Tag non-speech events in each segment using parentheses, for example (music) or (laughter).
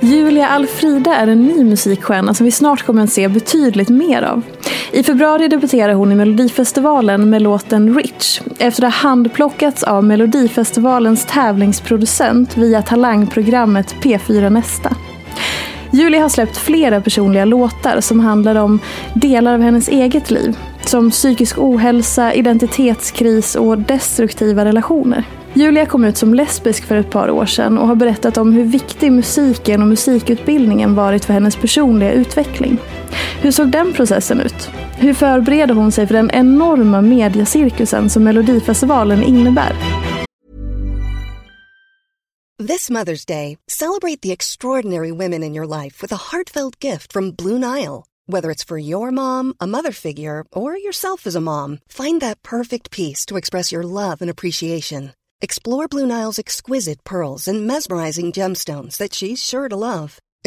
Julia Alfrida är en ny musikstjärna som vi snart kommer att se betydligt mer av. I februari debuterar hon i Melodifestivalen med låten Rich efter att ha handplockats av Melodifestivalens tävlingsproducent via talangprogrammet P4 Nästa. Julia har släppt flera personliga låtar som handlar om delar av hennes eget liv. Som psykisk ohälsa, identitetskris och destruktiva relationer. Julia kom ut som lesbisk för ett par år sedan och har berättat om hur viktig musiken och musikutbildningen varit för hennes personliga utveckling. Hur såg den processen ut? Hur förbereder hon sig för den enorma mediacirkusen som Melodifestivalen innebär? This Mother's Day, celebrate the extraordinary women in your life with a heartfelt gift from Blue Nile. Whether it's for your mom, a mother figure, or yourself as a mom, find that perfect piece to express your love and appreciation. Explore Blue Nile's exquisite pearls and mesmerizing gemstones that she's sure to love.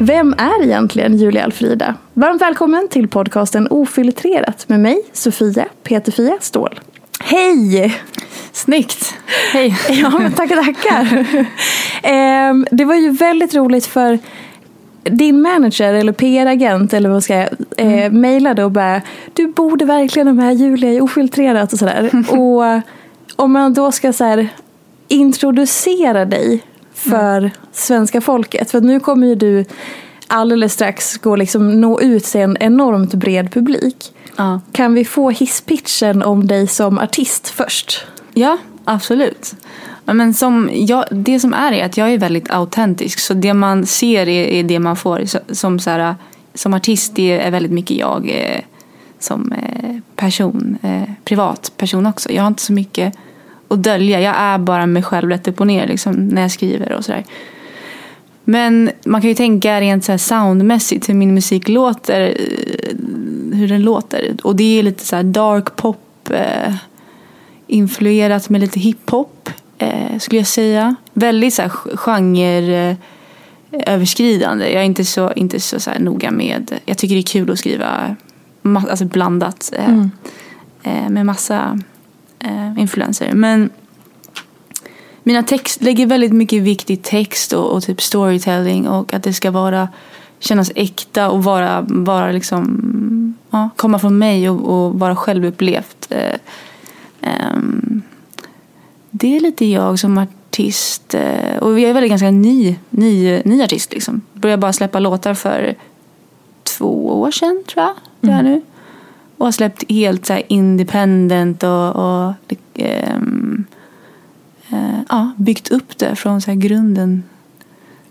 Vem är egentligen Julia Alfrida? Varmt välkommen till podcasten Ofiltrerat med mig, Sofia Peterfia Ståhl. Hej! Snyggt! Hej! (laughs) Ja, men tackar, tackar. Ehm, det var ju väldigt roligt för din manager eller PR-agent eller vad ska jag eh, Mm. mejlade och bara du borde verkligen ha med Julia i Ofiltrerat och sådär. (laughs) och Om man då ska så här, introducera dig för mm. svenska folket. För nu kommer ju du alldeles strax gå liksom nå ut till en enormt bred publik. Ja. Kan vi få hisspitchen om dig som artist först? Ja, absolut. Men som jag, det som är är att jag är väldigt autentisk. Så det man ser är, är det man får. Som, så här, som artist det är väldigt mycket jag eh, som eh, person. Eh, privat person också. Jag har inte så mycket att dölja. Jag är bara mig själv rätt upp och ner liksom, när jag skriver och sådär. Men man kan ju tänka rent så här soundmässigt hur min musik låter. Eh, hur den låter. Och det är lite så dark pop. Eh, influerat med lite hiphop. Eh, skulle jag säga. Väldigt så här genre eh, överskridande. Jag är inte så, inte så, så noga med. Jag tycker det är kul att skriva alltså blandat. Eh, mm. Eh, med massa eh, influenser. Men mina text lägger väldigt mycket vikt i text och, och, typ storytelling och att det ska vara kännas äkta och vara, vara liksom, ja, komma från mig och, och vara självupplevt. Eh, eh, det är lite jag som artist. Eh, och jag är väldigt ganska ny, ny, ny artist. Liksom. Började bara släppa låtar för två år sedan tror jag. Det är mm. nu. Och har släppt helt så independent och, och ähm, äh, ja, byggt upp det från så grunden.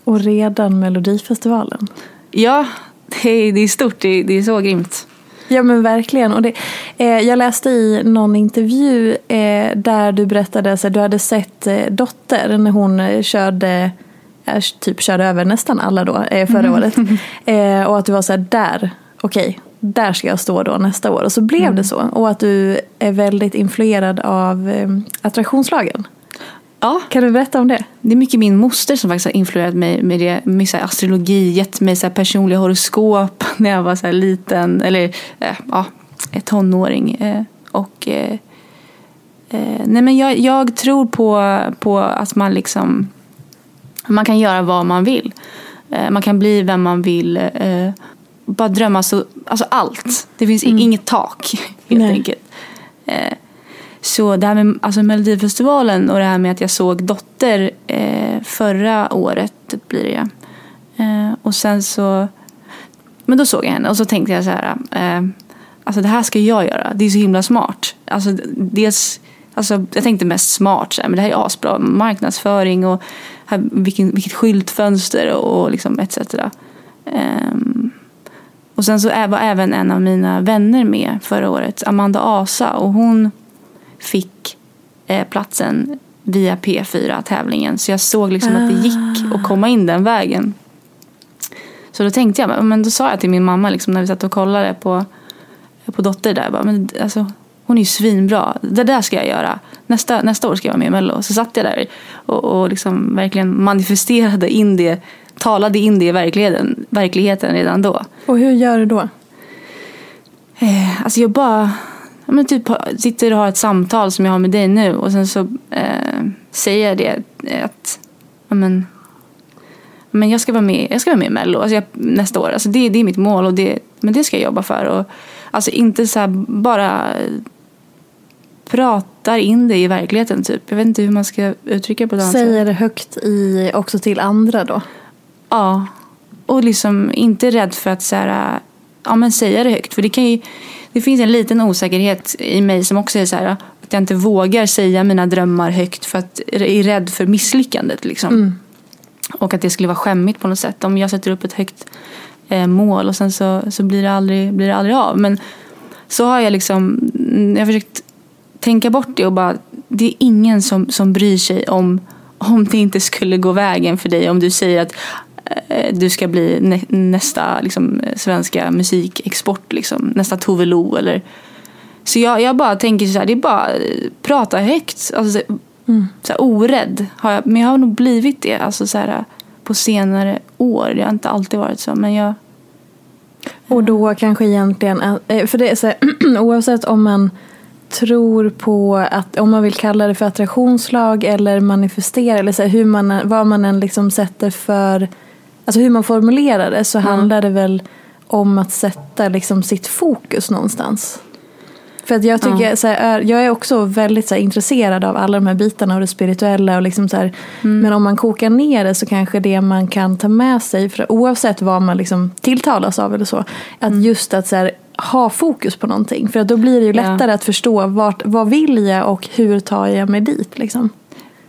Och redan Melodifestivalen. Ja, det är, det är stort. Det är, det är så grymt. Ja men verkligen. Och det, eh, jag läste i någon intervju eh, där du berättade att du hade sett eh, Dotter när hon eh, körde eh, typ körde över nästan alla då förra mm. året. (laughs) och att du var så här, där, okej, okay, där ska jag stå då nästa år. Och så blev mm. det så. Och att du är väldigt influerad av eh, attraktionslagen. Ja. Kan du berätta om det? Det är mycket min moster som faktiskt har influerat mig med det. Med så astrologi, gett mig så personliga horoskop (laughs) när jag var så liten. Eller eh, ja, tonåring. Eh, och eh, eh, nej men jag, jag, tror på, på att man liksom man kan göra vad man vill. Eh, man kan bli vem man vill. Bara drömma så, alltså allt. Det finns mm. inget tak helt Nej. enkelt. Eh, så det här med alltså Melodifestivalen och det här med att jag såg Dotter eh, förra året blir det eh, Och sen så, men då såg jag henne och så tänkte jag så här, eh, alltså det här ska jag göra. Det är så himla smart. Alltså dels, alltså jag tänkte mest smart, så här, men det här är asbra marknadsföring och här, vilken, vilket skyltfönster och, och liksom etc. Um, och sen så var även en av mina vänner med förra året, Amanda Asa. Och hon fick eh, platsen via P4-tävlingen. Så jag såg liksom ah. att det gick att komma in den vägen. Så då tänkte jag, men då sa jag till min mamma liksom, när vi satt och kollade på, på Dotter där. Bara, men, alltså, hon är ju svinbra. Det där ska jag göra. Nästa, nästa år ska jag vara med i Mello. Så satt jag där och, och liksom verkligen manifesterade in det talade in det i verkligheten, verkligheten redan då. Och hur gör du då? Eh, alltså jag bara ja, men typ, sitter och har ett samtal som jag har med dig nu och sen så eh, säger jag det att ja, men, men jag ska vara med, jag ska vara med i Mello alltså jag, nästa år. Alltså det, det är mitt mål och det, men det ska jag jobba för. Och, alltså inte så bara pratar in det i verkligheten typ. Jag vet inte hur man ska uttrycka det på annat Säger det högt i, också till andra då? Ja, och liksom inte rädd för att så här, ja, men säga det högt. För det, kan ju, det finns en liten osäkerhet i mig som också är så här, att jag inte vågar säga mina drömmar högt för att jag är rädd för misslyckandet. Liksom. Mm. Och att det skulle vara skämmigt på något sätt. Om jag sätter upp ett högt eh, mål och sen så, så blir, det aldrig, blir det aldrig av. Men så har jag liksom, jag har försökt tänka bort det och bara, det är ingen som, som bryr sig om om det inte skulle gå vägen för dig. Om du säger att du ska bli nä nästa liksom, svenska musikexport, liksom, nästa Tove Lo eller så jag, jag bara tänker så här, det är bara eh, prata högt. Alltså, mm. så här, orädd. Har jag, men jag har nog blivit det alltså, så här, på senare år. Det har inte alltid varit så. Men jag... Och då kanske egentligen, eh, för det är så här, (clears throat) oavsett om man tror på att, om man vill kalla det för attraktionslag eller manifestera eller så här, hur man, vad man än liksom sätter för alltså hur man formulerar det så handlar det väl om att sätta liksom sitt fokus någonstans. För att jag tycker, så här, jag är också väldigt så här, intresserad av alla de här bitarna och det spirituella. Och liksom så här, Mm. Men om man kokar ner det så kanske det man kan ta med sig, för oavsett vad man liksom tilltalas av eller så, att Mm. just att så ha fokus på någonting. För att då blir det ju Ja. lättare att förstå vart, vad vill jag och hur tar jag mig dit. Liksom.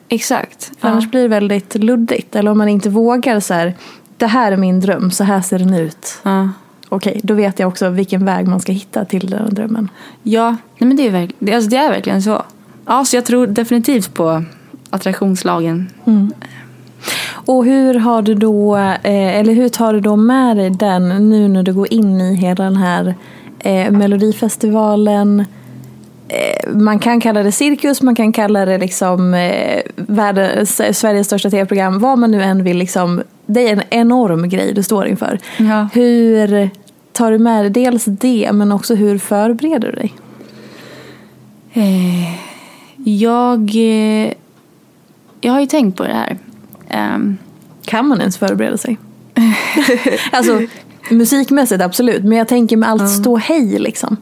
Exakt. För annars blir det väldigt luddigt. Eller om man inte vågar så här, det här är min dröm, så här ser den ut. Ja. Okej, då vet jag också vilken väg man ska hitta till den drömmen. Ja, nej men det är, verk- det, alltså det är verkligen så. Ja, så jag tror definitivt på attraktionslagen. Och hur har du då, eh, eller hur tar du då med dig den nu när du går in i hela den här eh, Melodifestivalen? Eh, man kan kalla det cirkus, man kan kalla det liksom eh, världens, Sveriges största tv-program. Vad man nu än vill liksom. Det är en enorm grej du står inför. Ja. Hur tar du med dig dels det, men också hur förbereder du dig? Eh, jag, eh, jag har ju tänkt på det här. Ehm, Kan man ens förbereda sig? (laughs) alltså musikmässigt absolut, men jag tänker med allt stå hej liksom.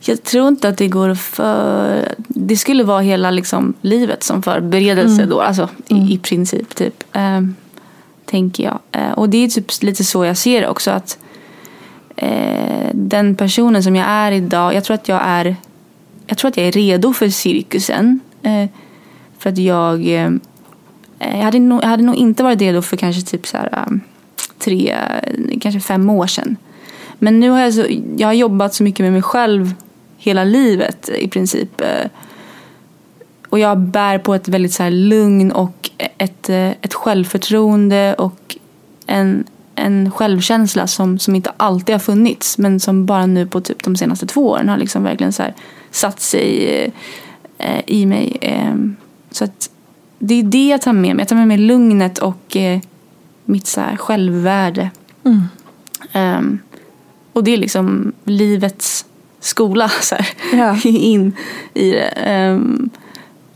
jag tror inte att det går att för... Det skulle vara hela liksom, livet som förberedelse då. Alltså i, i princip typ. Ehm, tänker jag. Eh, och det är typ lite så jag ser det också. Att eh, den personen som jag är idag. Jag tror att jag är, jag tror att jag är redo för cirkusen. Eh, för att jag... Jag, hade nog, jag hade nog inte varit redo för kanske typ så här, tre, kanske fem år sedan. Men nu har jag, så, jag har jobbat så mycket med mig själv hela livet i princip. Och jag bär på ett väldigt så här lugn och ett, eh, ett självförtroende och en, en självkänsla som, som inte alltid har funnits men som bara nu på typ de senaste två åren har liksom verkligen så här satt sig eh, i mig. Eh, så att det är det jag tar med mig. Jag tar med mig lugnet och eh, mitt så här självvärde. Ehm, och det är liksom livets skola så här, Ja. (laughs) in i det. Ehm,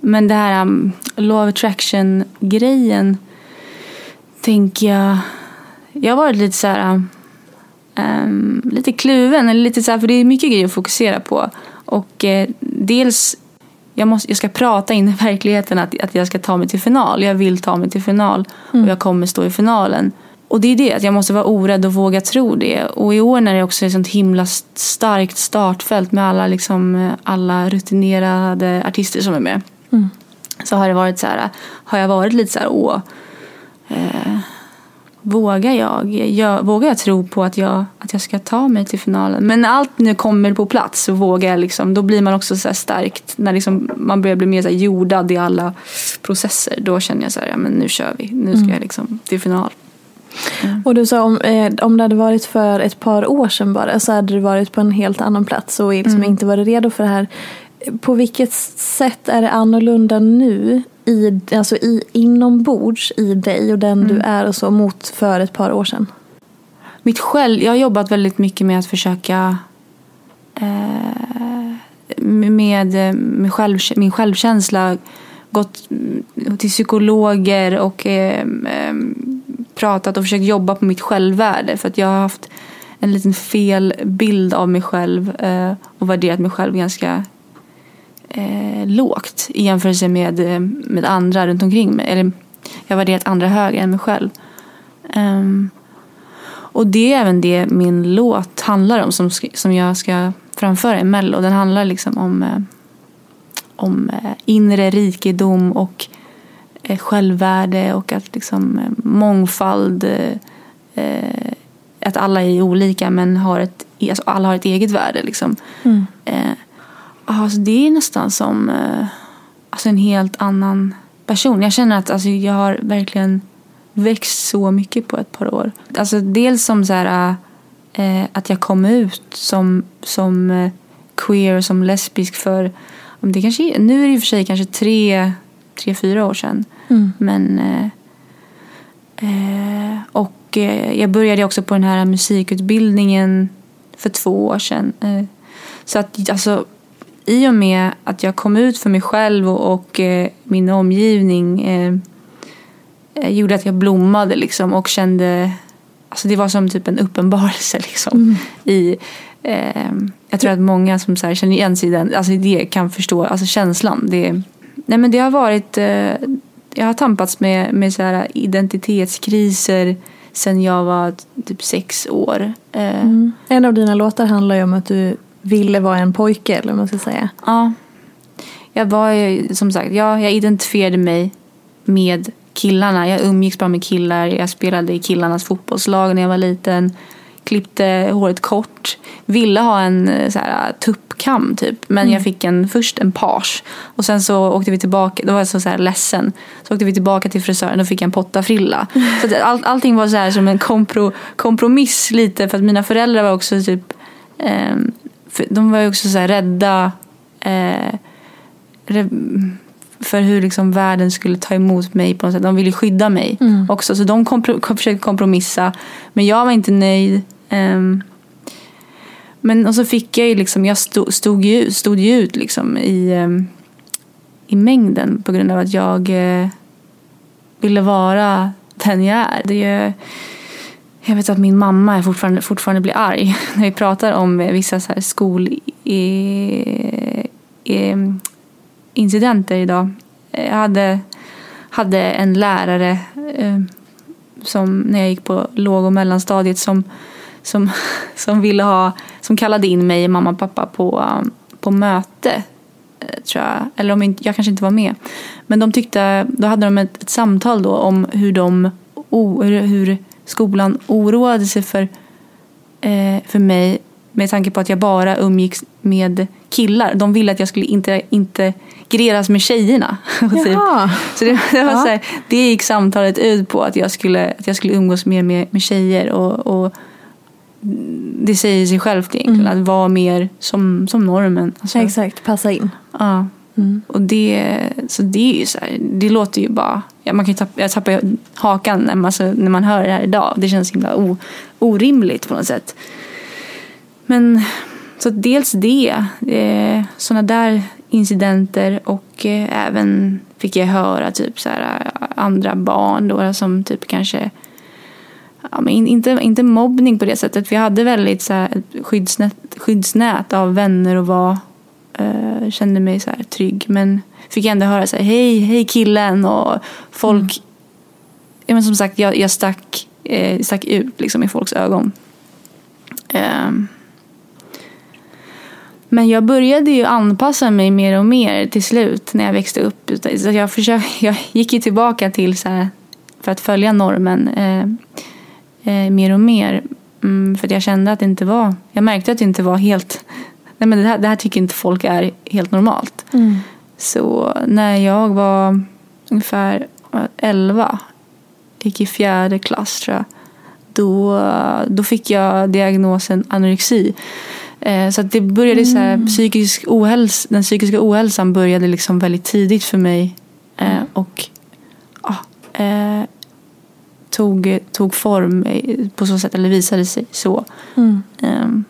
men det här um, law of attraction grejen tänker jag. Jag har varit lite så här um, lite kluven eller lite så här, för det är mycket grejer att fokusera på. Och eh, dels jag, måste, jag ska prata in i (laughs) verkligheten att, att jag ska ta mig till final. Jag vill ta mig till final och jag kommer stå i finalen. Och det är det, att jag måste vara orädd och våga tro det. Och i år när det också är ett sånt himla starkt startfält med alla, liksom, eh, alla rutinerade artister som är med. Så har det varit så här, har jag varit lite så här, åh, eh, vågar jag, jag, vågar jag tro på att jag, att jag ska ta mig till finalen? Men när allt nu kommer på plats så vågar jag liksom, då blir man också så här starkt, när liksom man börjar bli mer så jordad i alla processer, då känner jag så här, ja men nu kör vi, nu ska jag liksom till final. Och du sa om, eh, om det hade varit för ett par år sedan bara så hade du varit på en helt annan plats och liksom inte varit redo för det här. På vilket sätt är det annorlunda nu i, alltså i, inombords i dig och den du är och så mot för ett par år sedan? Mitt själv, jag har jobbat väldigt mycket med att försöka eh, med, med själv, min självkänsla. Gått till psykologer och eh, eh, pratat och försökt jobba på mitt självvärde. För att jag har haft en liten fel bild av mig själv eh, och värderat mig själv ganska eh, lågt i jämförelse med, eh, med andra runt omkring mig. Eller jag värderat andra högre än mig själv. Ehm, och det är även det min låt handlar om som, som jag ska framföra i Mello. Den handlar liksom om, eh, om eh, inre rikedom och självvärde och att liksom mångfald, att alla är olika men har ett, alltså alla har ett eget värde. Liksom. Eh, alltså det är nästan som eh, alltså en helt annan person. Jag känner att alltså, jag har verkligen växt så mycket på ett par år. Alltså dels som så här, eh, att jag kom ut som, som eh, queer, som lesbisk för, om det kanske, nu är det i och för sig kanske tre, tre fyra år sedan. Men eh, eh, och jag började också på den här musikutbildningen för två år sedan. Så att alltså i och med att jag kom ut för mig själv och, och eh, min omgivning eh, eh, gjorde att jag blommade liksom och kände alltså det var som typ en uppenbarelse (laughs) liksom. I, eh, jag tror att många som så här, känner igen sig i den, alltså det kan förstå alltså känslan. Det, nej men det har varit, eh, jag har tampats med, med så här identitetskriser sen jag var typ sex år. Eh, Mm. En av dina låtar handlar ju om att du ville vara en pojke eller vad man ska säga. Ja. Jag var ju, som sagt, ja, jag identifierade mig med killarna. Jag umgicks bara med killar. Jag spelade i killarnas fotbollslag när jag var liten. Klippte håret kort. Ville ha en eh, så här, tuppkam typ. Men jag fick en, först en page. Och sen så åkte vi tillbaka. Då var jag så, så här ledsen. Så åkte vi tillbaka till frisören. Då fick jag en pottafrilla. (laughs) Så att all, allting var så här som en kompro, kompromiss lite. För att mina föräldrar var också typ. ehm, för de var ju också så rädda. Eh, för hur liksom världen skulle ta emot mig på något sätt. De ville skydda mig också. Så de kompro- kom, försökte kompromissa. Men jag var inte nöjd. Ehm, men och så fick jag ju liksom, jag stod, stod, ju, stod ju ut liksom i, ehm, i mängden på grund av att jag eh, ville vara den jag är. Det jag vet att min mamma är fortfarande, fortfarande blir arg (laughs) när vi pratar om eh, vissa så här skol... eh, eh, incidenter idag. Eh, jag hade, hade en lärare eh, som när jag gick på låg och mellanstadiet som, som, (laughs) som ville ha, som kallade in mig, mamma och pappa på, um, på möte. eh, Tror jag. Eller om inte, jag kanske inte var med. Men de tyckte, då hade de ett, ett samtal då om hur de oh, hur, hur skolan oroade sig för, eh, för mig med tanke på att jag bara umgicks med killar. De ville att jag skulle inte, inte integreras med tjejerna. (laughs) typ. Så det, det, var Ja. så här, det gick samtalet ut på att jag skulle, att jag skulle umgås mer med, med tjejer. Och, och det säger sig självt egentligen, att vara mer som, som normen. Alltså, Exakt, passa in. Ja. Och det, så det är ju så här, det låter ju bara, ja, man kan ju tappa, jag tappar hakan när man, alltså, när man hör det här idag. Det känns himla o, orimligt på något sätt. Men så att dels det, eh, sådana där incidenter och eh, även fick jag höra typ så här, eh, andra barn då som typ kanske ja, men inte, inte mobbning på det sättet. Vi hade väldigt så här, ett skyddsnät, skyddsnät av vänner och var, eh, kände mig så här, trygg. Men fick ändå höra så här, hej, hej killen och folk. Ja, men som sagt, jag, jag stack, eh, stack ut liksom, i folks ögon. Ehm. Men jag började ju anpassa mig mer och mer till slut när jag växte upp. Så jag, försökte, (laughs) jag gick ju tillbaka till så här, för att följa normen eh, eh, mer och mer. Mm, för att jag kände att det inte var, jag märkte att det inte var helt, nej men det här, det här tycker inte folk är helt normalt. Så när jag var ungefär 11, gick i fjärde klass tror jag, då, då fick jag diagnosen anorexi. Eh, Så det började så här, psykisk ohäls, den psykiska ohälsan började liksom väldigt tidigt för mig. Eh, Och ja, eh, tog, tog form på så sätt, eller visade sig så. Ehm,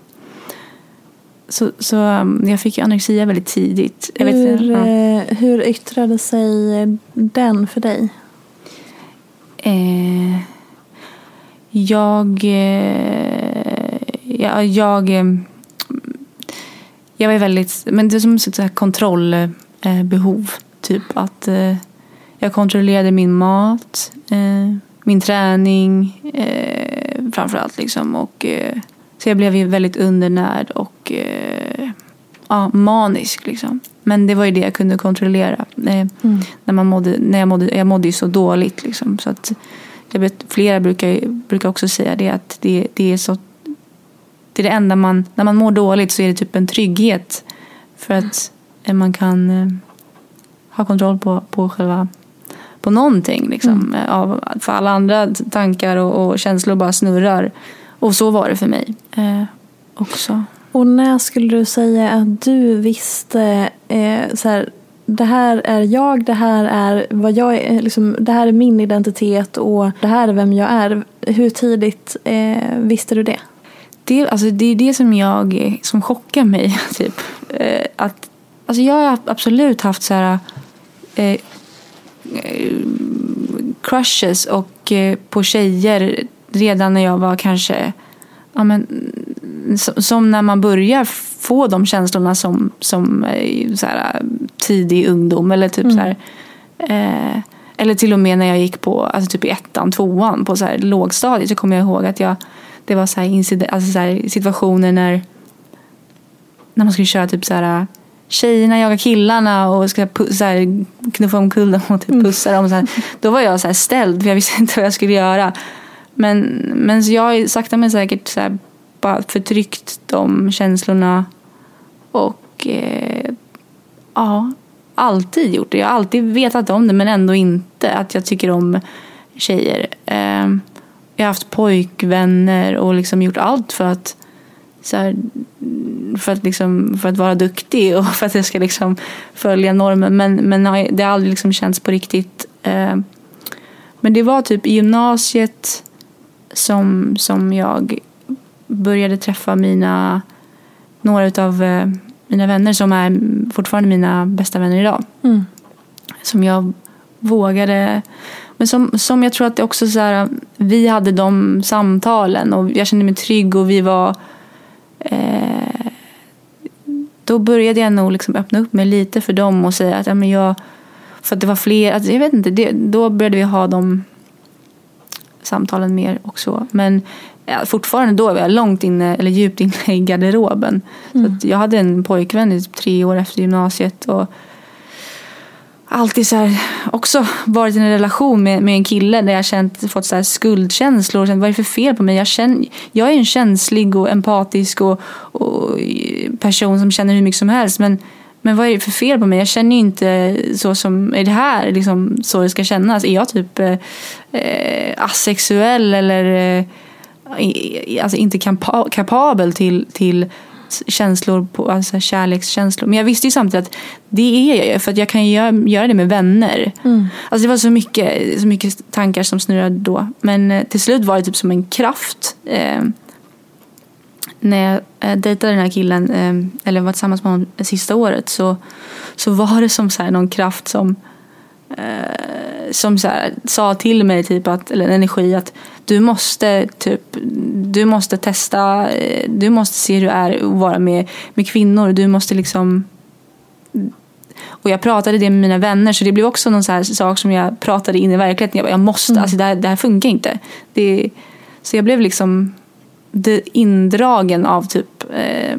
så, så um, jag fick ju anorexia väldigt tidigt. Jag vet, Hur, ja. eh, hur yttrade sig den för dig? Eh, jag... Eh, ja, jag... Eh, jag var väldigt... Men det är som ett så här kontrollbehov. Eh, typ att eh, jag kontrollerade min mat, min träning eh, framförallt. Liksom, och, så jag blev ju väldigt undernärd och eh, ja, manisk. Liksom. Men det var ju det jag kunde kontrollera. Eh, när man mådde, när jag, mådde, jag mådde ju så dåligt. Liksom, så att, jag flera brukar, brukar också säga det att det, det är så det är det enda man, när man mår dåligt så är det typ en trygghet för att eh, man kan eh, ha kontroll på, på själva på någonting liksom. Av, för alla andra tankar och, och känslor bara snurrar. Och så var det för mig eh, också. Och när skulle du säga att du visste eh, så här, det här är jag, det här är vad jag är, liksom, det här är min identitet och det här är vem jag är. Hur tidigt eh, visste du det? Det, alltså, det är det som jag som chockar mig. (laughs) Typ. Eh, att, alltså, jag har absolut haft så här eh, eh, crushes och, eh, på tjejer redan när jag var kanske, ja men, som, när man börjar få de känslorna som, som eh, så här, tidig ungdom eller typ så här, eh, eller till och med när jag gick på, alltså typ i ettan, tvåan på så här lågstadiet så kommer jag ihåg att jag, det var så här, inciden- alltså så här situationer när, när man skulle köra typ så här tjejerna jagar killarna och ska så här, knuffa omkull dem och typ pussa dem. Så här. Då var jag så här ställd för jag visste inte vad jag skulle göra. Men, men så jag har sakta men säkert så här, bara förtryckt de känslorna och eh, ja, alltid gjort det. Jag har alltid vetat om det men ändå inte att jag tycker om tjejer. Eh, jag har haft pojkvänner och liksom gjort allt för att så här, för, att liksom, för att vara duktig och för att jag ska liksom följa normen. Men, men det har aldrig liksom känts på riktigt. Eh, men det var typ i gymnasiet som, som jag började träffa mina, några av eh, mina vänner som är fortfarande mina bästa vänner idag. Mm. Som jag vågade men som, som jag tror att det också så här, vi hade de samtalen och jag kände mig trygg och vi var eh, då började jag nog liksom öppna upp mig lite för dem och säga att ja, men jag, för att det var fler, alltså, jag vet inte, det, då började vi ha de samtalen mer också. Men ja, fortfarande då var jag långt inne, eller djupt inne i garderoben. Så att jag hade en pojkvän i typ tre år efter gymnasiet och alltid så här, också varit i en relation med, med en kille där jag känt, fått så här skuldkänslor och känt vad är det för fel på mig? Jag, känner, jag är en känslig och empatisk och, och person som känner hur mycket som helst men, men vad är det för fel på mig? Jag känner ju inte så som, är det här liksom så det ska kännas? Är jag typ eh, eh, asexuell eller eh, alltså inte kapa- kapabel till, till känslor, på, alltså kärlekskänslor. Men jag visste ju samtidigt att det är jag ju för att jag kan ju göra, det med vänner. Alltså det var så mycket, så mycket tankar som snurrade då. Men eh, till slut var det typ som en kraft. När jag eh, dejtade den här killen, eh, eller var tillsammans med honom sista året så, så var det som så här någon kraft som eh, som så här, sa till mig typ att, eller en energi att du måste typ du måste testa, eh, du måste se hur det är att vara med, med kvinnor. Du måste liksom och jag pratade det med mina vänner så det blev också någon så sak som jag pratade in i verkligheten. Jag bara, jag måste, alltså det här, det här funkar inte. Det, så jag blev liksom indragen av typ eh,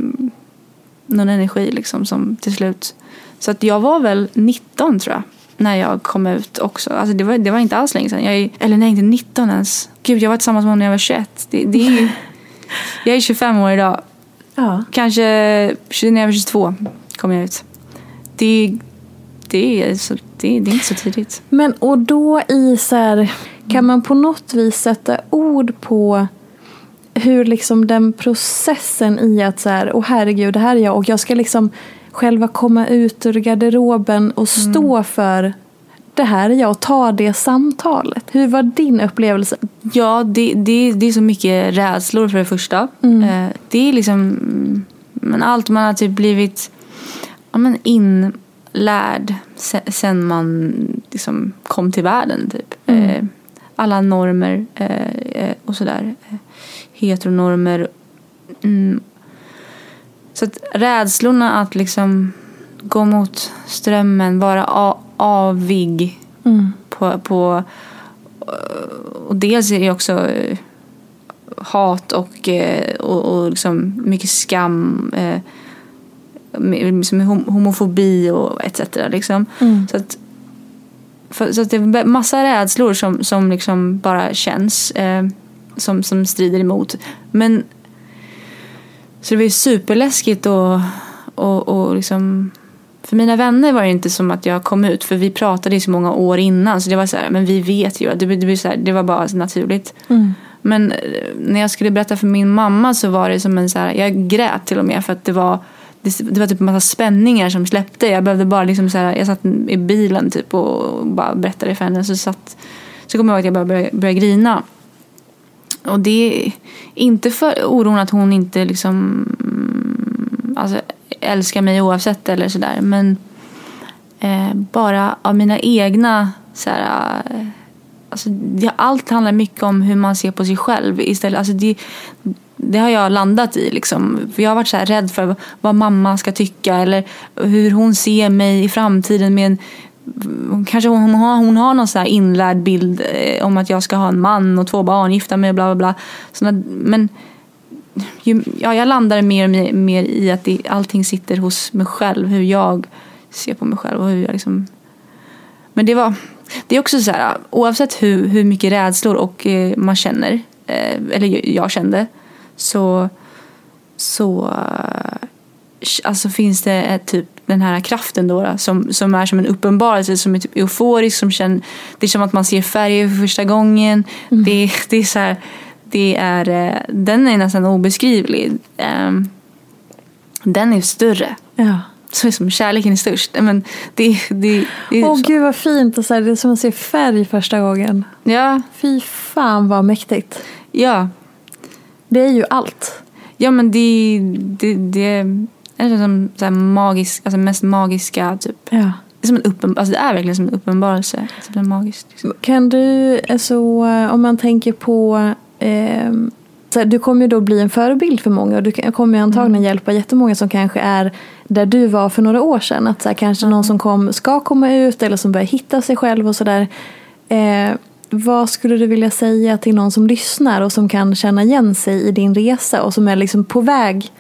någon energi liksom som till slut. Så att jag var väl 19 tror jag när jag kom ut också. Alltså det, var, det var inte alls länge sedan. Jag är, eller nej, inte 19 ens. Gud, jag var tillsammans med honom när jag var 21. Det, det är ju, (laughs) jag är 25 år idag. Ja. Kanske 20 när jag var 22 kom jag ut. Det, det, är, så, det, det är inte så tidigt. Men och då i så här, kan man på något vis sätta ord på hur liksom den processen i att så här, åh herregud, det här är jag och jag ska liksom själva komma ut ur garderoben och stå för det här är jag och ta det samtalet. Hur var din upplevelse? Ja, det, det, det är så mycket rädslor för det första. Eh, Det är liksom mm, men allt man har typ blivit ja, men inlärd se- sen man liksom kom till världen. Typ. Eh, Alla normer eh, och sådär. Eh, Heteronormer. Mm. Så att rädslorna att liksom gå mot strömmen, vara avig på, på och dels är det också eh, hat och, eh, och, och liksom mycket skam. Eh, liksom hom- homofobi och etc. Liksom. Så, att, för, så att det är massa rädslor som, som liksom bara känns. Som, som strider emot. Men så det var ju superläskigt och, och, och liksom för mina vänner var det inte som att jag kom ut för vi pratade i så många år innan så det var så här, men vi vet ju, det, det, så här, det var bara naturligt. Men eh, när jag skulle berätta för min mamma så var det som en så här, jag grät till och med för att det var det, det var typ en massa spänningar som släppte. Jag behövde bara liksom så här, jag satt i bilen typ och bara berättade för henne så satt så kommer jag ihåg att jag började, började grina. Och det är inte för oron att hon inte liksom mm, alltså, älskar mig oavsett eller sådär. Men eh, bara av mina egna så här, eh, alltså, det, allt handlar mycket om hur man ser på sig själv istället. Alltså, det, det har jag landat i. Liksom. För jag har varit så här rädd för vad mamma ska tycka eller hur hon ser mig i framtiden med en Kanske hon, har, hon har någon så här inlärd bild eh, om att jag ska ha en man och två barn, gifta mig och bla bla bla. Såna, men ju, ja, jag landar mer och mer, mer i att det, allting sitter hos mig själv. Hur jag ser på mig själv och hur jag liksom... Men det var... Det är också så här, oavsett hur, hur mycket rädslor och eh, man känner, eh, eller jag kände, så, så eh, alltså finns det ett, typ den här kraften då, som, som är som en uppenbarelse, som är typ euforisk, som känner, det är som att man ser färger för första gången. Mm. Det, det är så här, det är, eh, den är nästan obeskrivlig. Um, den är större. Ja. Så är som kärleken är störst. Men det, det, det Åh gud vad fint. Och så här, det är som att se färg första gången. Ja. Fy fan vad mäktigt. Ja. Det är ju allt. Ja men det, det, det är som så här magisk, alltså mest magiska typ. Ja. Det är, som en uppen, alltså det är verkligen som en uppenbarelse. Typ en magisk, liksom. Kan du, alltså, om man tänker på eh, här, du kommer ju då bli en förebild för många och du kommer ju antagligen mm. hjälpa jättemånga som kanske är där du var för några år sedan. Att så här, kanske mm. någon som kom, ska komma ut eller som börjar hitta sig själv och sådär. Eh, vad skulle du vilja säga till någon som lyssnar och som kan känna igen sig i din resa och som är liksom på väg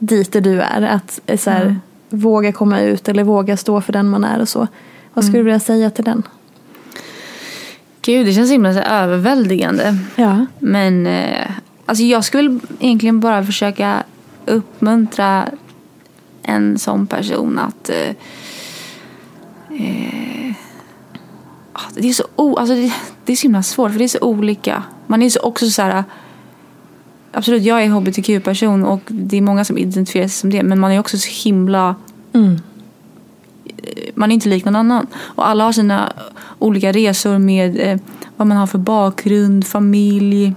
dit där du är? Att så här, mm. våga komma ut eller våga stå för den man är och så. Vad skulle mm. du vilja säga till den? Gud, det känns himla så överväldigande. Ja. Men eh, alltså jag skulle egentligen bara försöka uppmuntra en sån person att eh, eh, ah, det är så o, alltså det, det, är så himla svårt för det är så olika. Man är så också så här Absolut, jag är hbtq-person och det är många som identifierar sig som det. Men man är också så himla mm man är inte lik någon annan. Och alla har sina olika resor med eh, vad man har för bakgrund, familj,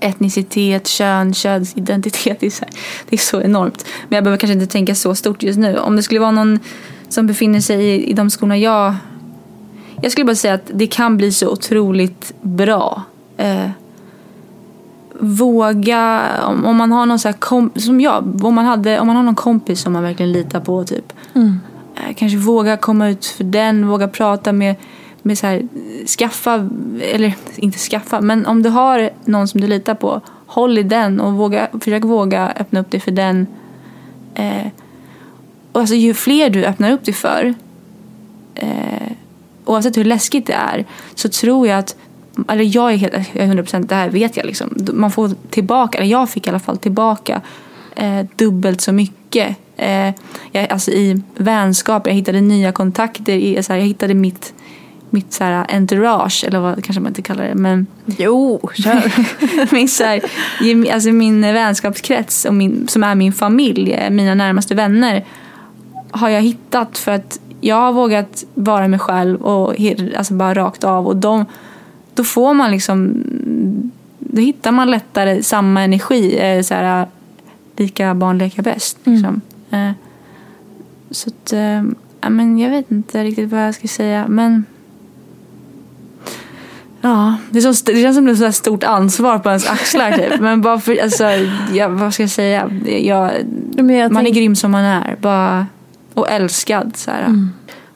etnicitet, kön, könsidentitet. Det är, så här, det är så enormt. Men jag behöver kanske inte tänka så stort just nu. Om det skulle vara någon som befinner sig i, i de skolorna jag... Jag skulle bara säga att det kan bli så otroligt bra. Eh, våga, om, om, man har någon så kom, som jag, om man, hade, om man har någon kompis som man verkligen litar på typ. Mm. Eh, kanske våga komma ut för den, våga prata med, med så här, skaffa, eller inte skaffa, men om du har någon som du litar på, håll i den och våga, försök våga öppna upp dig för den. Eh, och alltså, ju fler du öppnar upp dig för, eh, oavsett hur läskigt det är, så tror jag att eller jag är helt, 100% det här vet jag liksom. Man får tillbaka, eller jag fick i alla fall tillbaka eh, dubbelt så mycket eh, jag, alltså i vänskap, jag hittade nya kontakter, i, så här, jag hittade mitt, mitt så här, entourage, eller vad kanske man inte kallar det. Men, jo, kör! (laughs) min, så här, alltså min vänskapskrets, och min, som är min familj, eh, mina närmaste vänner, har jag hittat för att jag har vågat vara mig själv och alltså bara rakt av. Och de, då får man liksom, då hittar man lättare samma energi. Eh, så här, lika barn leka bäst. Liksom. Mm. Eh, så att, eh, men jag vet inte riktigt vad jag ska säga. Men Ja, det, är så, det känns som ett stort ansvar på ens axlar typ. (laughs) Men bara för, alltså, ja, vad ska jag säga? Jag, jag man tänk... är grym som man är. Bara, och älskad. Så mm.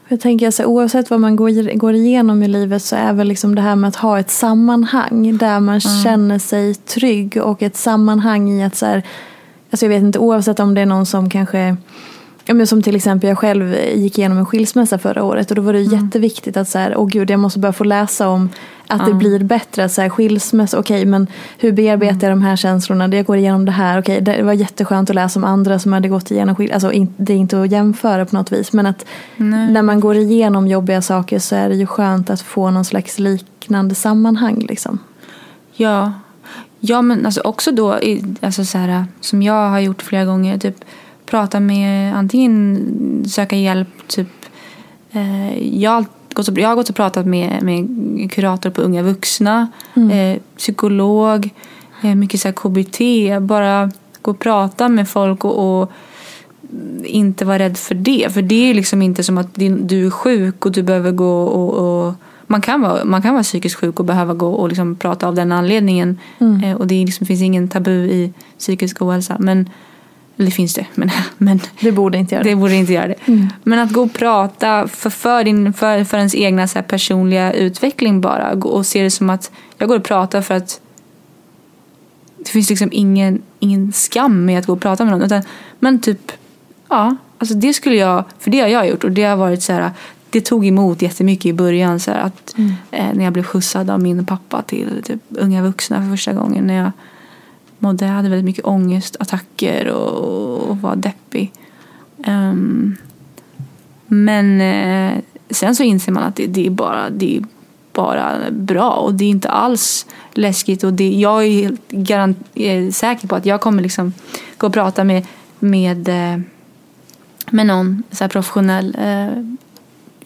Jag tänker alltså, oavsett vad man går, går igenom i livet så är väl liksom det här med att ha ett sammanhang där man mm. känner sig trygg och ett sammanhang i att så här, Alltså jag vet inte, oavsett om det är någon som kanske Ja, men som till exempel jag själv gick igenom en skilsmässa förra året och då var det mm. jätteviktigt att så här, åh gud jag måste börja få läsa om att mm. det blir bättre. Så här, skilsmässa, okej okay, men hur bearbetar jag de här känslorna? Jag går igenom det här, okej okay, det var jätteskönt att läsa om andra som hade gått igenom skilsmässa. Alltså det är inte att jämföra på något vis men att Nej. när man går igenom jobbiga saker så är det ju skönt att få någon slags liknande sammanhang liksom. Ja, Ja, men alltså också då, alltså så här, som jag har gjort flera gånger, typ prata med, antingen söka hjälp, typ eh, jag, har gått och, jag har gått och pratat med, med kurator på unga vuxna, mm. eh, psykolog, eh, mycket så KBT, bara gå och prata med folk och, och inte vara rädd för det. För det är liksom inte som att din, du är sjuk och du behöver gå och, och man kan, vara, man kan vara psykiskt sjuk och behöva gå och liksom prata av den anledningen. Mm. Eh, och det liksom, finns ingen tabu i psykisk ohälsa. Men, eller finns det, men, (laughs) men Det borde inte göra det. det borde inte göra det. Mm. Men att gå och prata för, för, din, för, för ens egna så här, personliga utveckling bara. Och se det som att jag går och pratar för att det finns liksom ingen, ingen skam med att gå och prata med någon. Utan, men typ, ja, alltså det skulle jag, för det har jag gjort och det har varit så här, det tog emot jättemycket i början så här, att eh, när jag blev skjutsad av min pappa till typ, unga vuxna för första gången när jag mådde, jag hade väldigt mycket ångest, attacker och, och var deppig. Ehm, men eh, sen så inser man att det, det, är bara, det är bara bra och det är inte alls läskigt. Och det, jag är helt garant, är säker på att jag kommer liksom gå och prata med, med, eh, med någon så professionell eh,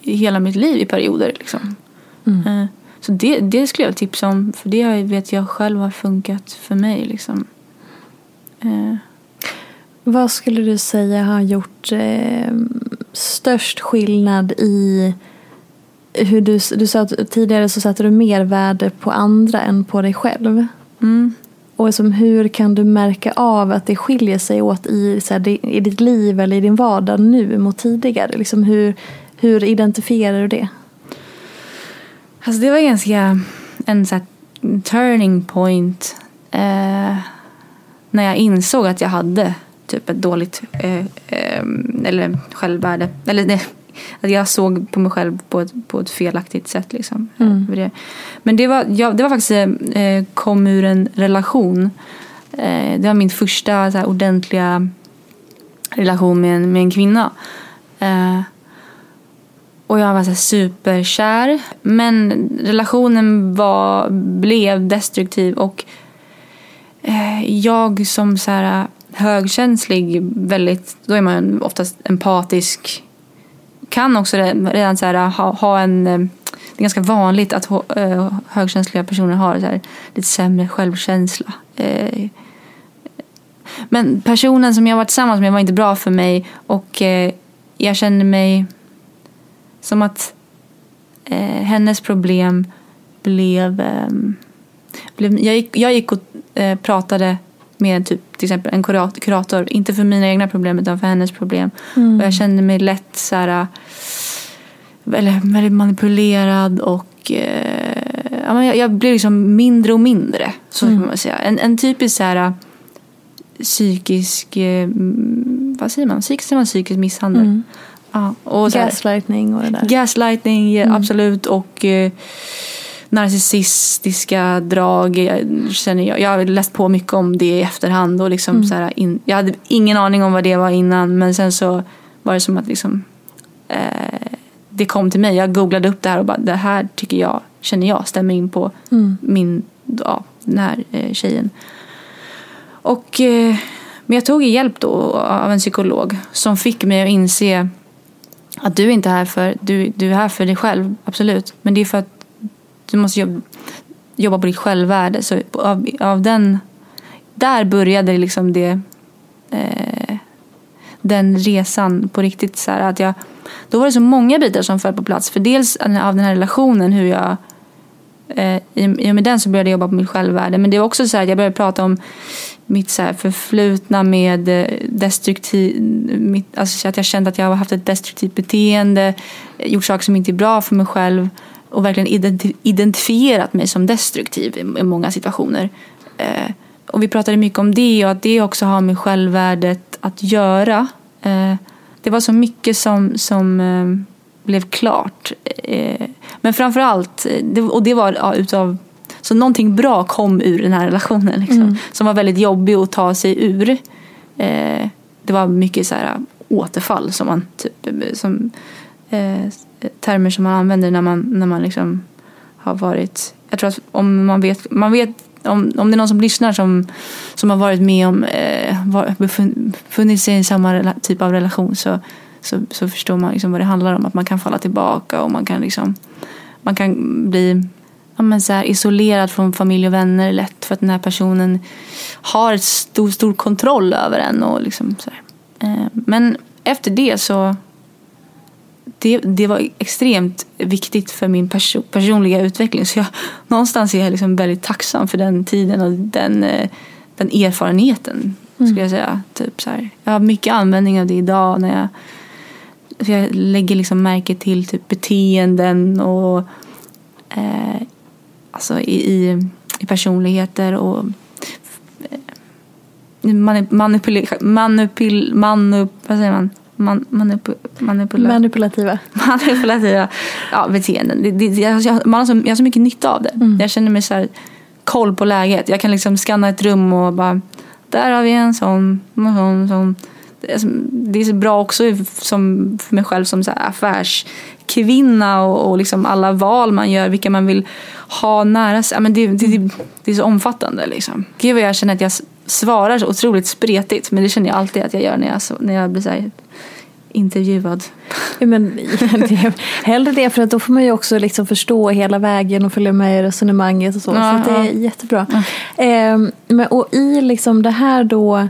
hela mitt liv i perioder. Liksom. Eh, så det, det skulle jag tipsa om för det vet jag själv har funkat för mig. Liksom. Eh, Vad skulle du säga har gjort eh, störst skillnad i hur du, du sa att tidigare så satte du mer värde på andra än på dig själv. mm. Och som hur kan du märka av att det skiljer sig åt i, så här, i ditt liv eller i din vardag nu mot tidigare? Liksom hur, hur identifierar du det? Alltså det var ganska en så turning point eh, när jag insåg att jag hade typ ett dåligt eh, eh, eller självvärde. Eller nej, att jag såg på mig själv på ett, på ett felaktigt sätt. Liksom. Mm. Det. Men det var, ja, det var faktiskt eh, kom ur en relation. Eh, det var min första så här, ordentliga relation med en, med en kvinna. Eh, och jag var så superkär. Men relationen var, blev destruktiv och eh, jag som så här eh, högkänslig, väldigt, då är man oftast empatisk. Kan också redan så här, eh, ha, ha en, det är ganska vanligt att högkänsliga personer har så här, lite sämre självkänsla. Men personen som jag var tillsammans med var inte bra för mig och jag kände mig som att eh, hennes problem blev... ehm, blev jag, gick, jag gick och eh, pratade med typ, till exempel en kurat, kurator, inte för mina egna problem utan för hennes problem. Och jag kände mig lätt så här, eh, eller, väldigt manipulerad och eh, jag, jag blev liksom mindre och mindre. Så kan man säga. En, en typisk så här, eh, psykisk, eh, mm, vad säger man? Psykisk, man psykisk misshandel. Ja, och så här- Gaslightning och det där. Gaslighting, ja, absolut. Och eh, narcissistiska drag. Jag, känner jag, jag har läst på mycket om det i efterhand. Och liksom så här, in, jag hade ingen aning om vad det var innan. Men sen så var det som att liksom, eh, det kom till mig. Jag googlade upp det här och bara det här tycker jag, känner jag stämmer in på min, ja, den här eh, tjejen. Och, eh, men jag tog hjälp då av en psykolog som fick mig att inse att du är här för, du, du är här för dig själv, absolut. Men det är för att du måste jobba, jobba på ditt självvärde. Så av, av den, där började liksom det, eh, den resan på riktigt. Så här, att jag, då var det så många bitar som föll på plats. För dels av den här relationen, hur jag eh, i, I och med den så började jag jobba på mitt självvärde. Men det var också så här att jag började prata om mitt så här förflutna med eh, destruktiv, mitt, alltså att jag kände att jag har haft ett destruktivt beteende, gjort saker som inte är bra för mig själv och verkligen identifierat mig som destruktiv i, många situationer. Eh, och vi pratade mycket om det och att det också har med självvärdet att göra. Eh, det var så mycket som, som blev klart. Men framför allt, och det var utav så någonting bra kom ur den här relationen. Liksom, Som var väldigt jobbig att ta sig ur. Eh, det var mycket så här, återfall som man typ, som, eh, termer som man använder när man, när man liksom har varit... Jag tror att om man vet, man vet om, om det är någon som lyssnar som, som har varit med om, eh, var, befun, befunnit sig i samma typ av relation så, så, så förstår man liksom vad det handlar om. Att man kan falla tillbaka och man kan liksom man kan bli ja, men så här, isolerad från familj och vänner lätt för att den här personen har ett stor, stor kontroll över en. Och liksom så här. Eh, Men efter det så det, det var extremt viktigt för min perso personliga utveckling. Så jag, någonstans är jag liksom väldigt tacksam för den tiden och den, eh, den erfarenheten. Skulle jag säga. Typ så här. Jag har mycket användning av det idag när jag, jag lägger liksom märke till typ beteenden och eh, alltså i, i, personligheter och manip, manipul, manipul, manup, vad säger man? Man, manup, manipula, Manipulativa. (laughs) manipulativa ja, beteenden. Det, det, jag, man har så, jag har så mycket nytta av det. Jag känner mig så här, koll på läget. Jag kan liksom scanna ett rum och bara där har vi en sån, en sån, sån. Det är, som- det är så bra också som, för mig själv som så affärskvinna och, och liksom alla val man gör, vilka man vill ha nära sig. Ja, men det, det, det, är så omfattande. Liksom. Gud vad jag känner att jag svarar så otroligt spretigt men det känner jag alltid att jag gör när jag, när jag blir så här intervjuad. Ja, men, (laughs) det, hellre det för att då får man ju också liksom förstå hela vägen och följa med i resonemanget och så. Ja, så det är ja. jättebra. Ehm, men, och i liksom det här då,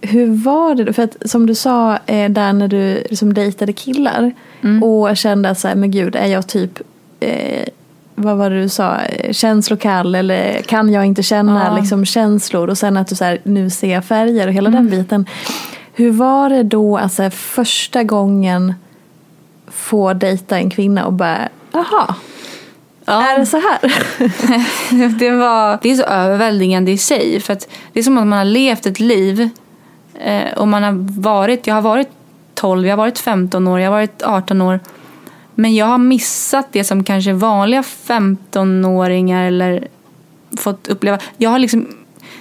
hur var det? För att som du sa eh, där när du liksom dejtade killar och kände att så här, men gud, är jag typ eh, vad var det du sa, Eh, känslokall eller kan jag inte känna Ja. liksom, känslor och sen att du så här, nu ser jag färger och hela den biten. Hur var det då alltså, första gången få dejta en kvinna och bara, jaha, är det så här? (laughs) det, var, det är så överväldigande i sig. För att det är som att man har levt ett liv Eh, och man har varit, jag har varit 12, jag har varit 15 år, jag har varit 18 år. Men jag har missat det som kanske vanliga 15-åringar eller fått uppleva. Jag har liksom,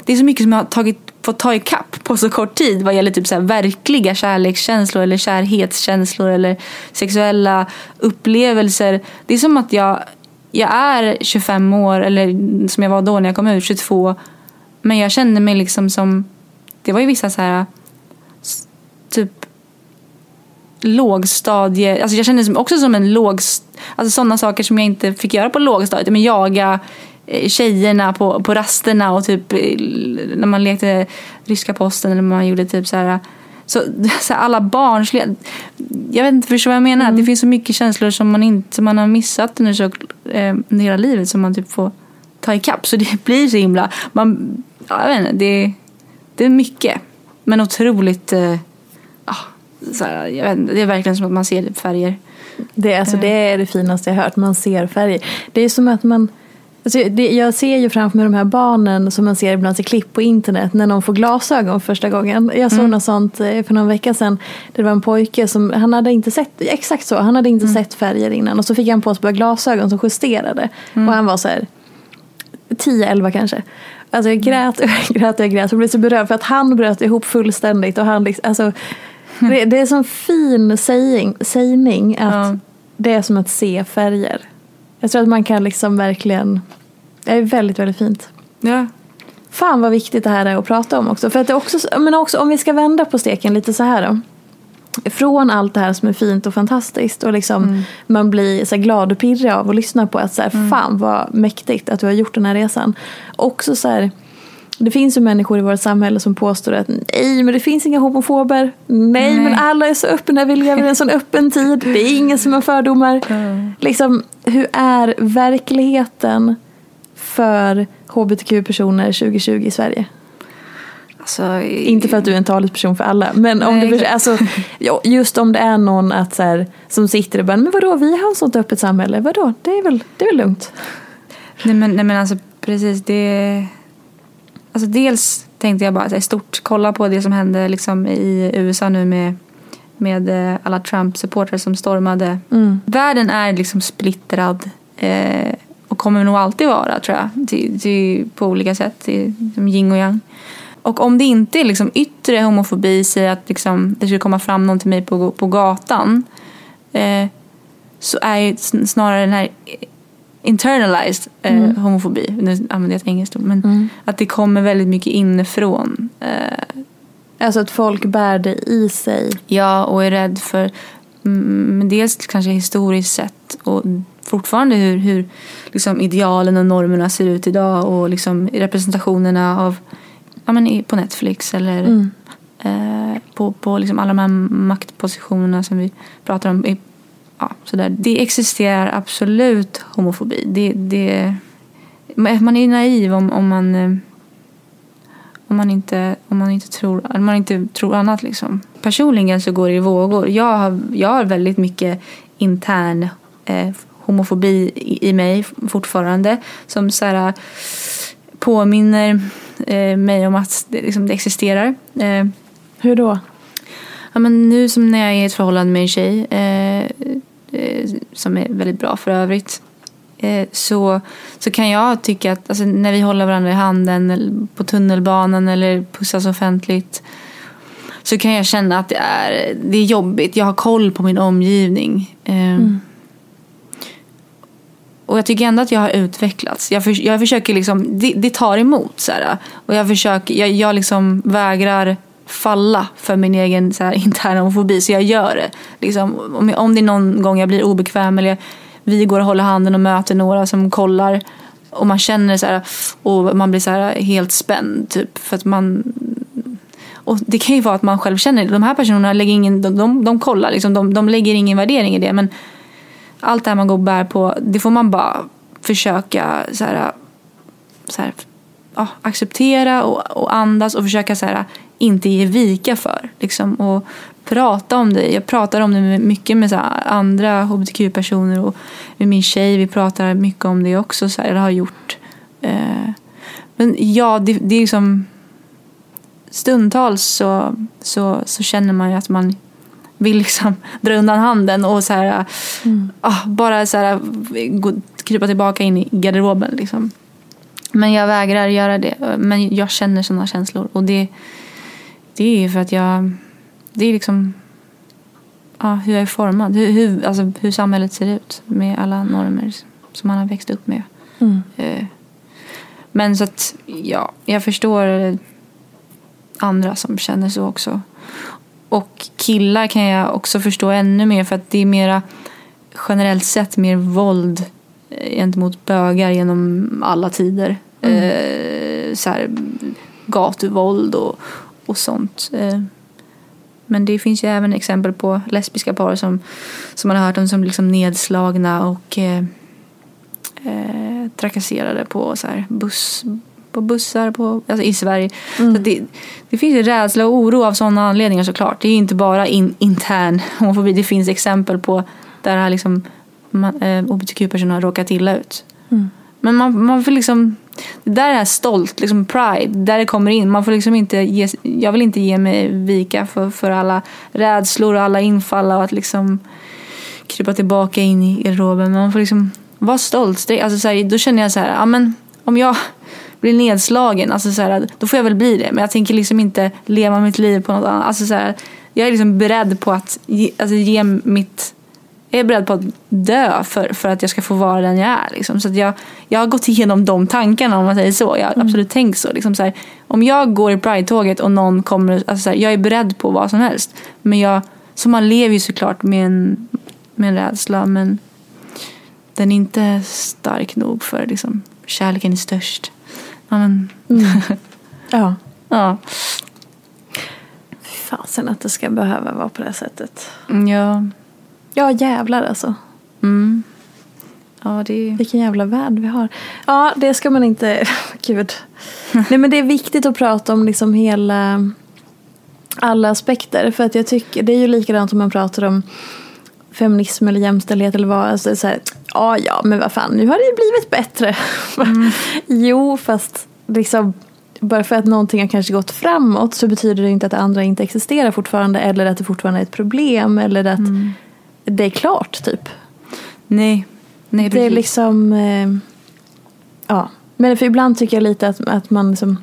det är så mycket som jag har tagit, fått ta ikapp på så kort tid vad gäller typ så här verkliga kärlekskänslor eller kärhetskänslor eller sexuella upplevelser. Det är som att jag, jag är 25 år, eller som jag var då när jag kom ut, 22. Men jag känner mig liksom som, det var ju vissa så här typ lågstadie, alltså jag kände också som en låg, alltså sådana saker som jag inte fick göra på lågstadiet, men jaga eh, tjejerna på, på rasterna och typ eh, när man lekte ryska posten eller man gjorde typ så här så, (laughs) så här alla barnsliga jag vet inte, förstår vad jag menar? Det finns så mycket känslor som man inte som man har missat under, så, eh, under hela livet som man typ får ta ikapp. Så det (laughs) blir så himla, man, ja, jag vet inte, det, det är mycket. Men otroligt, eh, ah, så här, jag vet inte, det är verkligen som att man ser färger. Det, är- alltså, det är det finaste jag hört, man ser färger. Det är som att man, alltså, det, jag ser ju framför mig de här barnen som man ser ibland i klipp på internet när någon får glasögon första gången. Jag såg något sånt eh, för någon vecka sedan. Det var en pojke som, han hade inte sett, exakt så, han hade inte sett färger innan. Och så fick han på sig glasögon som justerade. Och han var så här 10-11 kanske. Alltså jag grät och (laughs) jag grät och jag grät och blev så berörd för att han bröt ihop fullständigt. Och han liksom, alltså, det, det är som fin saying, sägning att Ja. det är som att se färger. Jag tror att man kan liksom verkligen, det är väldigt, väldigt fint. Ja. Fan vad viktigt det här är att prata om också. För att det också, men också om vi ska vända på steken lite så här då. Från allt det här som är fint och fantastiskt och liksom man blir så glad och pirrig av att lyssna på att så här, fan vad mäktigt att du har gjort den här resan. Också så här, det finns ju människor i vårt samhälle som påstår att nej men det finns inga homofober. Nej, men alla är så öppna, vi lever i en sån öppen tid. Det är ingen som har fördomar. Liksom, hur är verkligheten för hbtq-personer 2020 i Sverige? Alltså, Inte för att du är en talesperson för alla, men om Nej, du, klart. alltså, just om det är någon att, så här, som sitter och bara, men vadå, vi har ett sånt öppet samhälle, vadå, det är väl, det är väl lugnt. Nej men, nej men alltså precis det Alltså dels tänkte jag bara så här, stort kolla på det som hände liksom i USA nu med med eh, alla Trump-supportrar som stormade. Världen är liksom splittrad eh, och kommer nog alltid vara tror jag. Till, till, på olika sätt, till, som yin och yang. Och om det inte är liksom yttre homofobi, säg att liksom, det skulle komma fram någon till mig på, på gatan. Eh, så är ju sn- snarare den här internalized eh, homofobi, nu använder jag ett engelskt ord, men att det kommer väldigt mycket inifrån. Eh, Alltså att folk bär det i sig. ja, och är rädd för mm, dels kanske historiskt sett och fortfarande hur, hur liksom idealen och normerna ser ut idag och liksom representationerna av ja, men på Netflix eller eh, på, på liksom alla de här maktpositionerna som vi pratar om i ja, sådär. Det existerar absolut homofobi. Det, det, man är naiv om, om man eh, om man inte, om man inte, tror, om man inte tror annat. Liksom. Personligen så går det i vågor. Jag har, jag har väldigt mycket intern eh, homofobi i, i, mig fortfarande som så här, påminner eh, mig om att det, liksom, det existerar. Eh, Hur då? Ja, men nu som när jag är i ett förhållande med en tjej eh, eh, som är väldigt bra för övrigt eh, så, så kan jag tycka att alltså, när vi håller varandra i handen på tunnelbanan eller pussas offentligt så kan jag känna att det är, det är jobbigt. Jag har koll på min omgivning. Eh, mm. Och jag tycker ändå att jag har utvecklats. Jag, för, jag försöker liksom, det, det tar emot. Så här, och jag försöker, jag, jag liksom vägrar falla för min egen så här, (laughs) interna homofobi. Så jag gör det. Liksom, om, om det är någon gång jag blir obekväm eller vi går och håller handen och möter några som kollar och man känner så här, och man blir så här helt spänd typ för att man och det kan ju vara att man själv känner de här personerna lägger ingen, de, de, de kollar liksom, de, de lägger ingen värdering i det men allt det här man går och bär på det får man bara försöka så här, så här, ja, acceptera och, och andas och försöka så här, inte ge vika för. Liksom, och prata om det. Jag pratar om det mycket med så andra hbtq-personer och med min tjej. Vi pratar mycket om det också, så här, eller har gjort. Eh, men ja, det, det är liksom stundtals så, så, så känner man ju att man vill liksom dra undan handen och så här, mm. ah, bara så här, gå, krypa tillbaka in i garderoben. Liksom. Men jag vägrar göra det. Men jag känner sådana känslor. Och det, det är för att jag... Det är liksom ja, hur jag är formad. Hur, hur, alltså, hur samhället ser ut med alla normer som man har växt upp med. Mm. Eh, men så att, ja, jag förstår andra som känner så också. Och killar kan jag också förstå ännu mer för att det är mera generellt sett mer våld eh, gentemot bögar genom alla tider. Mm. Eh, så här, gatuvåld och, och sånt. Eh, men det finns ju även exempel på lesbiska par som, som man har hört om som liksom nedslagna och eh, eh, trakasserade på så här buss, på bussar på, alltså i Sverige. Mm. Så det, det finns ju rädsla och oro av sådana anledningar såklart. Det är ju inte bara in, intern homofobi. Det finns exempel på där liksom, eh, hbtq-personer har råkat illa ut. Mm. Men man, man får liksom det där är stolt, liksom pride, där det kommer in. Man får liksom inte ge, jag vill inte ge mig vika för, för alla rädslor och alla infall och att liksom krypa tillbaka in i garderoben. Man får liksom vara stolt. Alltså så här, då känner jag så här, ja, men om jag blir nedslagen, alltså så här, då får jag väl bli det. Men jag tänker liksom inte leva mitt liv på något annat. Alltså så här, jag är liksom beredd på att ge, alltså ge mitt jag är beredd på att dö för, för att jag ska få vara den jag är. Liksom. Så jag, jag har gått igenom de tankarna om man säger så. Jag har mm. absolut tänkt så. Liksom så här, om jag går i Pride-tåget och någon kommer, alltså så jag är beredd på vad som helst. Men jag, så man lever ju såklart med en, med en rädsla men den är inte stark nog för liksom, kärleken är störst. Ja, men... Mm. ja. (laughs) ja. Fasen att det ska behöva vara på det sättet. Ja. Ja, jävlar alltså. Mm. Ja, det. Vilken jävla värld vi har. Ja, det ska man inte... (laughs) Gud. (laughs) Nej, men det är viktigt att prata om liksom hela... Alla aspekter. För att jag tycker, det är ju likadant om man pratar om feminism eller jämställdhet eller vad. Alltså, så här, ja, ja, men vad fan, nu har det ju blivit bättre. Mm. (laughs) jo, fast liksom bara för att någonting har kanske gått framåt så betyder det inte att det andra inte existerar fortfarande eller att det fortfarande är ett problem eller att mm det är klart typ. Nej, nej Det är liksom, eh, ja. Men för ibland tycker jag lite att, att man liksom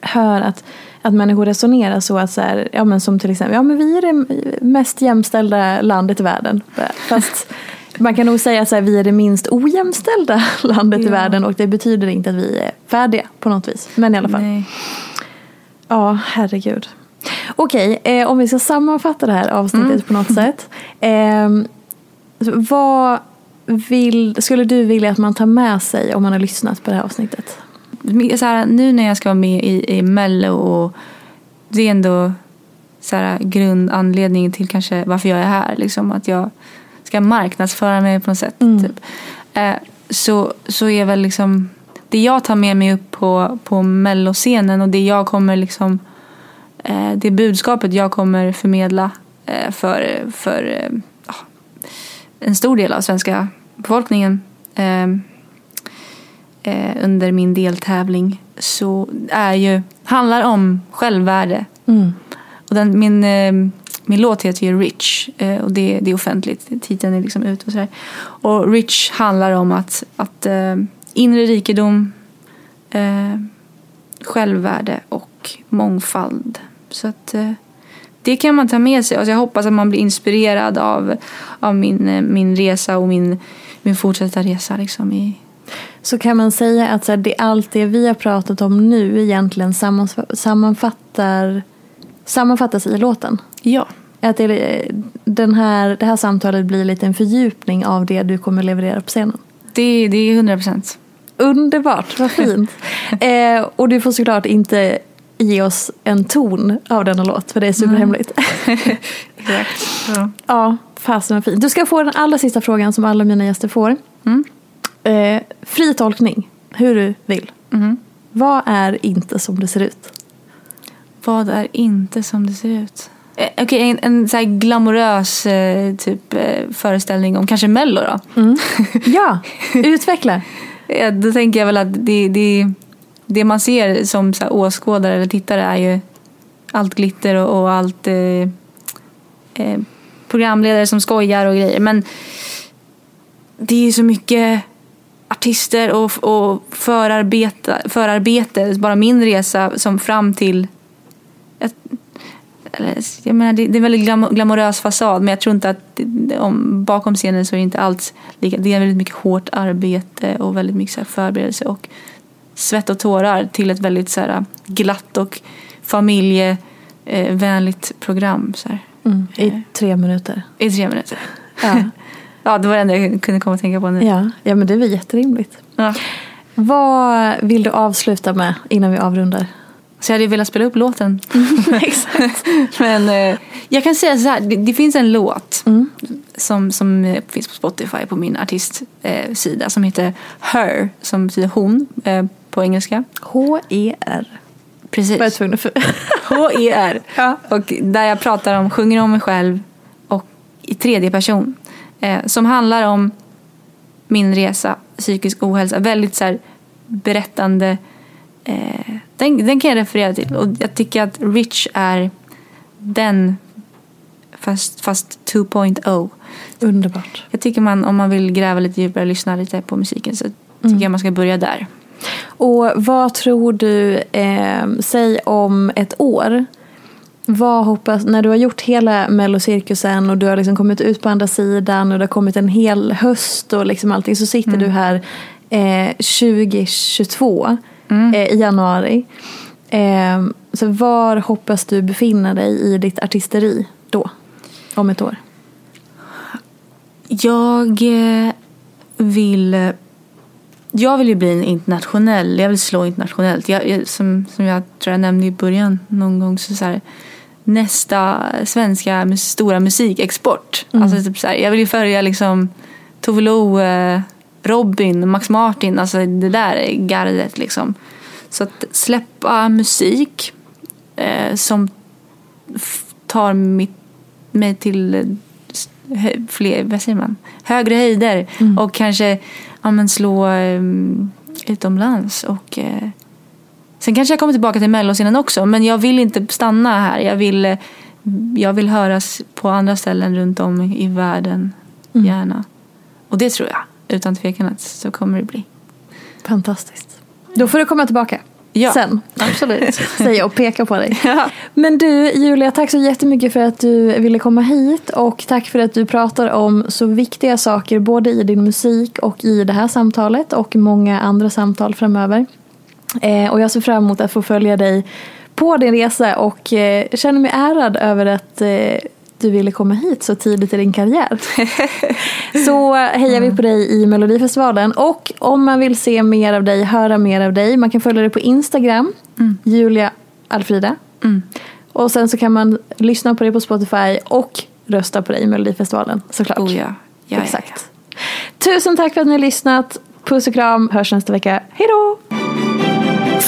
hör att, att människor resonerar så att så här, ja men som till exempel, ja men vi är det mest jämställda landet i världen. (laughs) Fast man kan nog säga att vi är det minst ojämställda (laughs) landet ja. i världen och det betyder inte att vi är färdiga på något vis. Men i alla fall. Nej. Ja, herregud. Okej, eh, om vi ska sammanfatta det här avsnittet mm. på något (laughs) sätt. Eh, vad vill, skulle du vilja att man tar med sig om man har lyssnat på det här avsnittet? Så här, nu när jag ska vara med i, i Mello och det är ändå så här, grundanledningen till kanske varför jag är här. Liksom, att jag ska marknadsföra mig på något sätt. Typ. Eh, så, så är väl liksom det jag tar med mig upp på, på melloscenen och det jag kommer liksom eh, det budskapet jag kommer förmedla eh, för, för eh, ja, en stor del av svenska befolkningen eh, eh, under min deltävling så är ju, handlar om självvärde. Och den, min, min låt heter ju Rich eh, och det, det är offentligt, titeln är liksom ute och sådär. Och Rich handlar om att, att eh, inre rikedom, eh, självvärde och mångfald. Så att det kan man ta med sig. Alltså jag hoppas att man blir inspirerad av, av min, min resa och min, min fortsatta resa liksom i, Så kan man säga att så här, det, allt det vi har pratat om nu egentligen sammanfattar, sammanfattas i låten? Ja. Att det, den här, det här samtalet blir lite en fördjupning av det du kommer leverera på scenen? Det, det är 100 procent. Underbart, vad fint. (laughs) eh, och du får såklart inte ge oss en ton av denna låt för det är superhemligt. Exakt. (laughs) (laughs) Ja. ja, fasen vad fint. Du ska få den allra sista frågan som alla mina gäster får. Mm. Eh, fri tolkning, hur du vill. Mhm. Vad är inte som det ser ut? Vad är inte som det ser ut? Eh, Okej, en, en så här glamorös eh, typ eh, föreställning om kanske Mello då. (laughs) Ja, utveckla. Ja, då tänker jag väl att det, det, det man ser som så här åskådare eller tittare är ju allt glitter och, och allt eh, eh, programledare som skojar och grejer. Men det är ju så mycket artister och, och förarbete, förarbete, bara min resa som fram till jag, menar, det, är en väldigt glam, glamorös fasad men jag tror inte att om, bakom scenen så är det inte alls lika. Det är väldigt mycket hårt arbete och väldigt mycket så förberedelse och svett och tårar till ett väldigt så här, glatt och familjevänligt program. Så Mm, I tre minuter. I tre minuter. Ja. (laughs) Ja, det var det enda jag kunde komma att tänka på nu. Ja, ja men det är väl jätterimligt. Ja. Vad vill du avsluta med innan vi avrundar? Så jag hade velat spela upp låten. (laughs) (laughs) Exakt. Men eh, jag kan säga så här, det, det finns en låt Mm. som, som eh, finns på Spotify på min artistsida eh, som heter Her, som betyder hon eh, på engelska. H-E-R. Precis. Var jag tvungen att. H-E-R. (laughs) Ja. Och där jag pratar om, sjunger om mig själv och i tredje person. Eh, som handlar om min resa, psykisk ohälsa. Väldigt så här berättande. Eh, den, den kan jag referera till. Och jag tycker att Rich är den fast, fast 2.0. Underbart. Jag tycker man, om man vill gräva lite djupare och lyssna lite på musiken så tycker jag man ska börja där. Och vad tror du, eh, säg om ett år, vad hoppas, när du har gjort hela mellocirkusen och du har liksom kommit ut på andra sidan och det har kommit en hel höst och liksom allting så sitter du här eh, 2022 eh, i januari. Eh, så var hoppas du befinna dig i ditt artisteri då? Om ett år? Jag eh, vill jag vill ju bli en internationell, jag vill slå internationellt. Jag, jag, som, som jag tror jag nämnde i början någon gång så, så här, nästa svenska stora musikexport. Alltså typ så här, jag vill ju följa liksom Tove Lo, eh, Robin, Max Martin, alltså det där är gardet liksom. Så att släppa musik eh, som tar mitt, mig till eh, hö- fler, vad säger man? högre höjder och kanske ja, men slå eh, utomlands. Och, eh, sen kanske jag kommer tillbaka till melloscenen också men jag vill inte stanna här. Jag vill, eh, jag vill höras på andra ställen runt om i världen gärna. Och det tror jag utan tvekan att så kommer det bli. Fantastiskt. Då får du komma tillbaka. Ja, Sen. absolut. (laughs) Säger jag och pekar på dig. (laughs) Ja. Men du Julia, tack så jättemycket för att du ville komma hit och tack för att du pratar om så viktiga saker både i din musik och i det här samtalet och många andra samtal framöver. Eh, och jag ser fram emot att få följa dig på din resa och eh, känner mig ärad över att eh, du ville komma hit så tidigt i din karriär. så hejar vi på dig i Melodifestivalen och om man vill se mer av dig, höra mer av dig, man kan följa dig på Instagram, Julia Alfrida. Och sen så kan man lyssna på dig på Spotify och rösta på dig i Melodifestivalen såklart. Oh ja, Ja, Exakt. Tusen tack för att ni har lyssnat. Puss och kram. Hörs nästa vecka. Hej då!